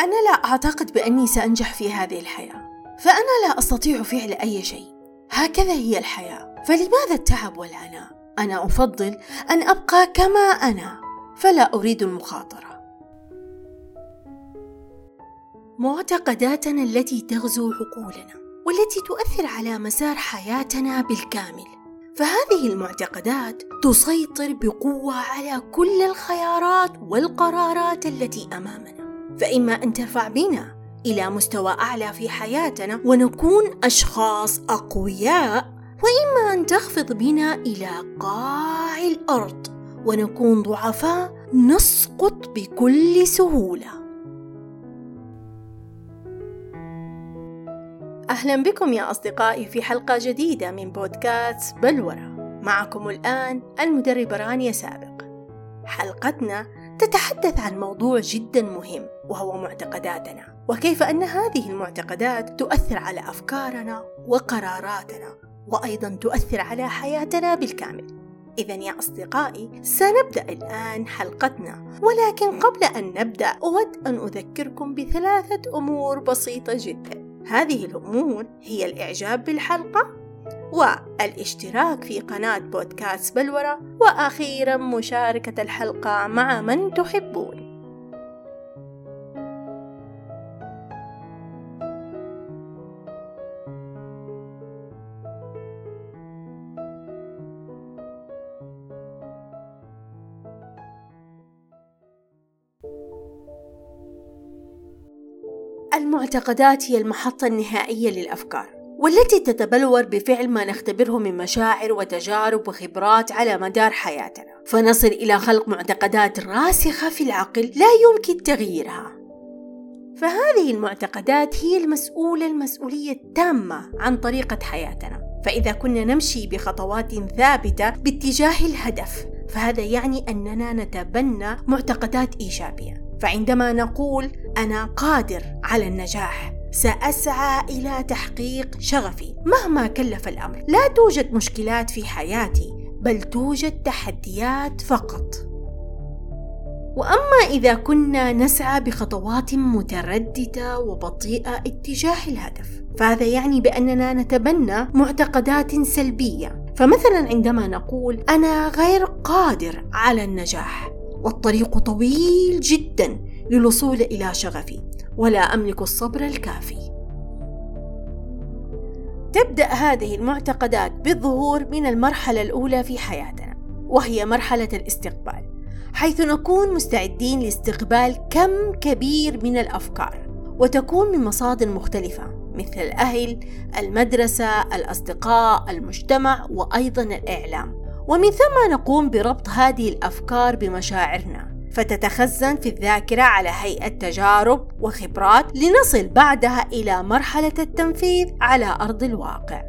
أنا لا أعتقد بأني سأنجح في هذه الحياة فأنا لا أستطيع فعل أي شيء. هكذا هي الحياة. فلماذا التعب والعناء أنا أفضل أن أبقى كما أنا فلا أريد المخاطرة. معتقداتنا التي تغزو عقولنا والتي تؤثر على مسار حياتنا بالكامل. فهذه المعتقدات تسيطر بقوة على كل الخيارات والقرارات التي أمامنا. فإما أن ترفع بنا إلى مستوى أعلى في حياتنا ونكون أشخاص أقوياء وإما أن تخفض بنا إلى قاع الأرض ونكون ضعفاء نسقط بكل سهولة. أهلا بكم يا أصدقائي في حلقة جديدة من بودكاست بلورة معكم الآن المدربة رانيا سابق. حلقتنا تتحدث عن موضوع جدا مهم وهو معتقداتنا وكيف أن هذه المعتقدات تؤثر على أفكارنا وقراراتنا وأيضا تؤثر على حياتنا بالكامل. إذا يا أصدقائي سنبدأ الآن حلقتنا. ولكن قبل أن نبدأ أود أن أذكركم بثلاثة أمور بسيطة جدا. هذه الأمور هي الإعجاب بالحلقة والاشتراك في قناة بودكاست بلورة وأخيرا مشاركة الحلقة مع من تحبون. المعتقدات هي المحطة النهائية للأفكار والتي تتبلور بفعل ما نختبره من مشاعر وتجارب وخبرات على مدار حياتنا. فنصل إلى خلق معتقدات راسخة في العقل لا يمكن تغييرها. فهذه المعتقدات هي المسؤولة المسؤولية التامة عن طريقة حياتنا. فإذا كنا نمشي بخطوات ثابتة باتجاه الهدف فهذا يعني أننا نتبنى معتقدات إيجابية. فعندما نقول أنا قادر على النجاح سأسعى إلى تحقيق شغفي. مهما كلف الأمر لا توجد مشكلات في حياتي بل توجد تحديات فقط. وأما إذا كنا نسعى بخطوات مترددة وبطيئة اتجاه الهدف فهذا يعني بأننا نتبنى معتقدات سلبية. فمثلا عندما نقول أنا غير قادر على النجاح والطريق طويل جدا للوصول إلى شغفي ولا أملك الصبر الكافي. تبدأ هذه المعتقدات بالظهور من المرحلة الأولى في حياتنا وهي مرحلة الاستقبال حيث نكون مستعدين لاستقبال كم كبير من الأفكار وتكون من مصادر مختلفة مثل الأهل المدرسة الأصدقاء المجتمع وأيضا الإعلام. ومن ثم نقوم بربط هذه الأفكار بمشاعرنا فتتخزن في الذاكرة على هيئة تجارب وخبرات لنصل بعدها إلى مرحلة التنفيذ على أرض الواقع.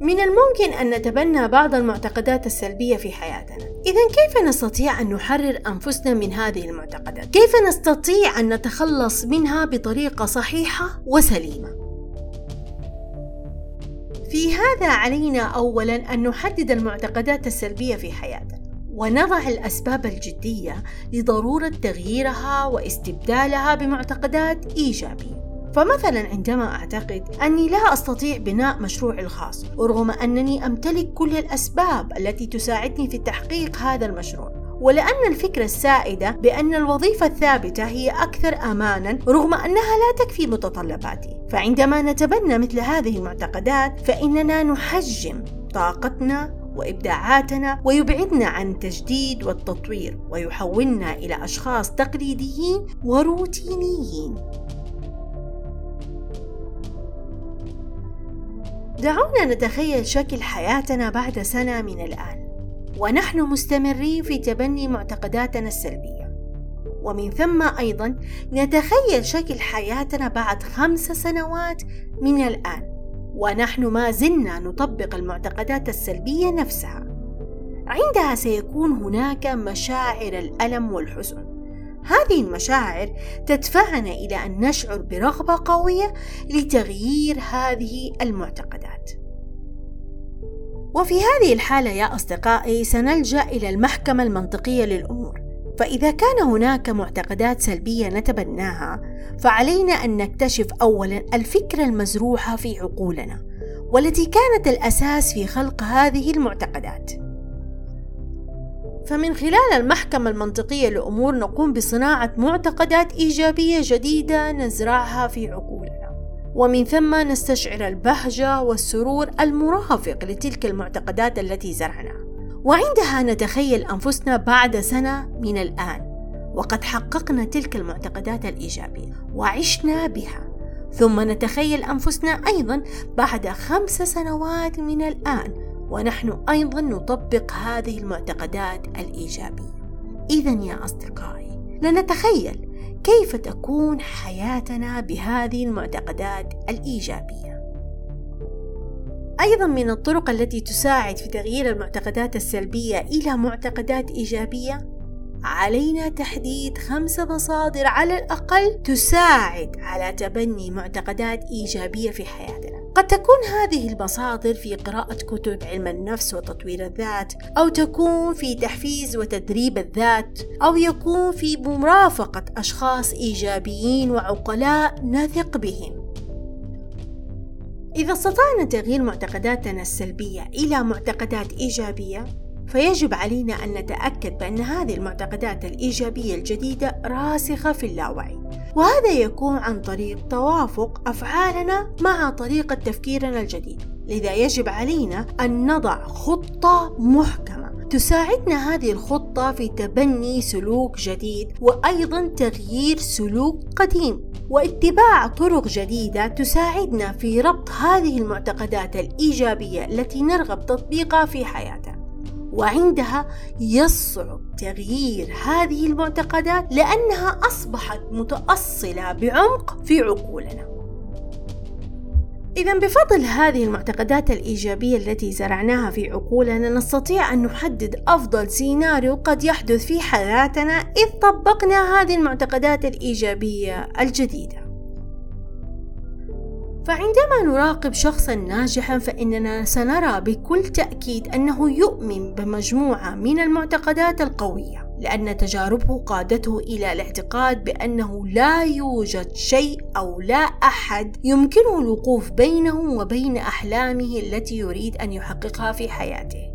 من الممكن أن نتبنى بعض المعتقدات السلبية في حياتنا. إذا كيف نستطيع أن نحرر أنفسنا من هذه المعتقدات؟ كيف نستطيع أن نتخلص منها بطريقة صحيحة وسليمة؟ في هذا علينا اولا أن نحدد المعتقدات السلبية في حياتنا ونضع الأسباب الجدية لضرورة تغييرها واستبدالها بمعتقدات إيجابية. فمثلا عندما أعتقد أني لا أستطيع بناء مشروعي الخاص رغم أنني أمتلك كل الأسباب التي تساعدني في تحقيق هذا المشروع. ولأن الفكرة السائدة بأن الوظيفة الثابتة هي أكثر أمانا رغم أنها لا تكفي متطلباتي. فعندما نتبنى مثل هذه المعتقدات فإننا نحجم طاقتنا وإبداعاتنا ويبعدنا عن التجديد والتطوير ويحولنا إلى أشخاص تقليديين وروتينيين. دعونا نتخيل شكل حياتنا بعد سنة من الآن. ونحن مستمرين في تبني معتقداتنا السلبية. ومن ثم أيضا نتخيل شكل حياتنا بعد خمس سنوات من الآن. ونحن ما زلنا نطبق المعتقدات السلبية نفسها. عندها سيكون هناك مشاعر الألم والحزن. هذه المشاعر تدفعنا إلى أن نشعر برغبة قوية لتغيير هذه المعتقدات. وفي هذه الحالة يا أصدقائي سنلجأ إلى المحكمة المنطقية للأمور. فإذا كان هناك معتقدات سلبية نتبناها فعلينا أن نكتشف أولا الفكرة المزروعة في عقولنا والتي كانت الأساس في خلق هذه المعتقدات. فمن خلال المحكمة المنطقية لأمور نقوم بصناعة معتقدات إيجابية جديدة نزرعها في عقولنا. ومن ثم نستشعر البهجة والسرور المرافق لتلك المعتقدات التي زرعناها وعندها نتخيل أنفسنا بعد سنة من الآن وقد حققنا تلك المعتقدات الإيجابية وعشنا بها. ثم نتخيل أنفسنا أيضا بعد خمس سنوات من الآن ونحن أيضا نطبق هذه المعتقدات الإيجابية. إذا يا أصدقائي لنتخيل كيف تكون حياتنا بهذه المعتقدات الإيجابية أيضا من الطرق التي تساعد في تغيير المعتقدات السلبية إلى معتقدات إيجابية علينا تحديد خمس مصادر على الأقل تساعد على تبني معتقدات إيجابية في حياتنا. قد تكون هذه المصادر في قراءة كتب علم النفس وتطوير الذات، أو تكون في تحفيز وتدريب الذات، أو يكون في مرافقة أشخاص إيجابيين وعقلاء نثق بهم. إذا استطعنا تغيير معتقداتنا السلبية إلى معتقدات إيجابية، فيجب علينا أن نتأكد بأن هذه المعتقدات الإيجابية الجديدة راسخة في اللاوعي وهذا يكون عن طريق توافق أفعالنا مع طريقة تفكيرنا الجديد لذا يجب علينا أن نضع خطة محكمة تساعدنا هذه الخطة في تبني سلوك جديد وأيضا تغيير سلوك قديم. واتباع طرق جديدة تساعدنا في ربط هذه المعتقدات الإيجابية التي نرغب تطبيقها في حياتنا. وعندها يصعب تغيير هذه المعتقدات لأنها أصبحت متأصلة بعمق في عقولنا. إذا بفضل هذه المعتقدات الإيجابية التي زرعناها في عقولنا نستطيع أن نحدد أفضل سيناريو قد يحدث في حياتنا إذ طبقنا هذه المعتقدات الإيجابية الجديدة. فعندما نراقب شخصا ناجحا فإننا سنرى بكل تأكيد أنه يؤمن بمجموعة من المعتقدات القوية لأن تجاربه قادته إلى الاعتقاد بأنه لا يوجد شيء أو لا أحد يمكنه الوقوف بينه وبين أحلامه التي يريد أن يحققها في حياته.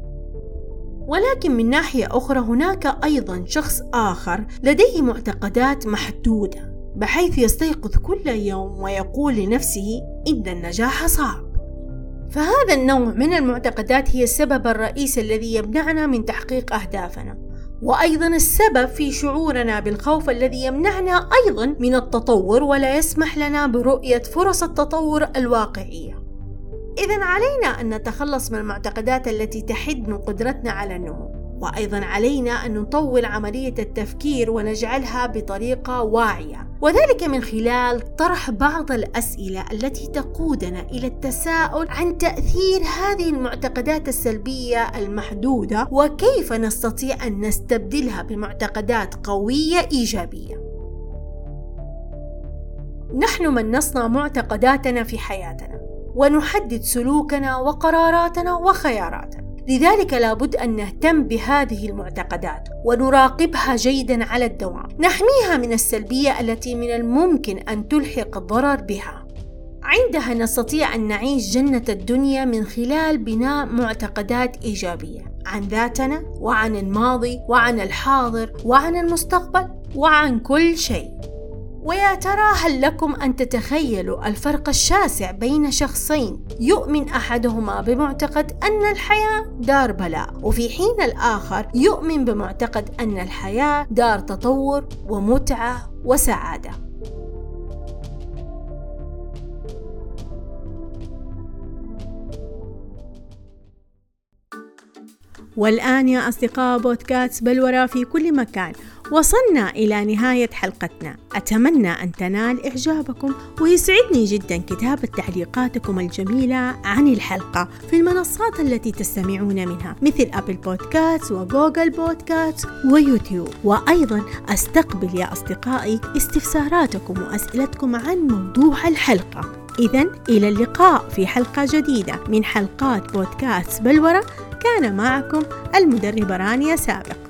ولكن من ناحية أخرى هناك أيضا شخص آخر لديه معتقدات محدودة بحيث يستيقظ كل يوم ويقول لنفسه إن النجاح صعب. فهذا النوع من المعتقدات هي السبب الرئيسي الذي يمنعنا من تحقيق أهدافنا. وأيضا السبب في شعورنا بالخوف الذي يمنعنا أيضا من التطور ولا يسمح لنا برؤية فرص التطور الواقعية. إذا علينا أن نتخلص من المعتقدات التي تحد من قدرتنا على النمو. وأيضا علينا أن نطور عملية التفكير ونجعلها بطريقة واعية. وذلك من خلال طرح بعض الأسئلة التي تقودنا إلى التساؤل عن تأثير هذه المعتقدات السلبية المحدودة وكيف نستطيع أن نستبدلها بمعتقدات قوية إيجابية. نحن من نصنع معتقداتنا في حياتنا ونحدد سلوكنا وقراراتنا وخياراتنا. لذلك لابد أن نهتم بهذه المعتقدات ونراقبها جيدا على الدوام. نحميها من السلبية التي من الممكن أن تلحق الضرر بها. عندها نستطيع أن نعيش جنة الدنيا من خلال بناء معتقدات إيجابية عن ذاتنا وعن الماضي وعن الحاضر وعن المستقبل وعن كل شيء. ويا ترى هل لكم أن تتخيلوا الفرق الشاسع بين شخصين يؤمن أحدهما بمعتقد أن الحياة دار بلاء وفي حين الآخر يؤمن بمعتقد أن الحياة دار تطور ومتعة وسعادة. والآن يا أصدقاء بودكاست بلورة في كل مكان. وصلنا إلى نهاية حلقتنا. أتمنى أن تنال إعجابكم ويسعدني جدا كتابة تعليقاتكم الجميلة عن الحلقة في المنصات التي تستمعون منها مثل أبل بودكاست وجوجل بودكاست ويوتيوب. وأيضا أستقبل يا أصدقائي استفساراتكم وأسئلتكم عن موضوع الحلقة. إذا إلى اللقاء في حلقة جديدة من حلقات بودكاست بلورة كان معكم المدربة رانيا سابق.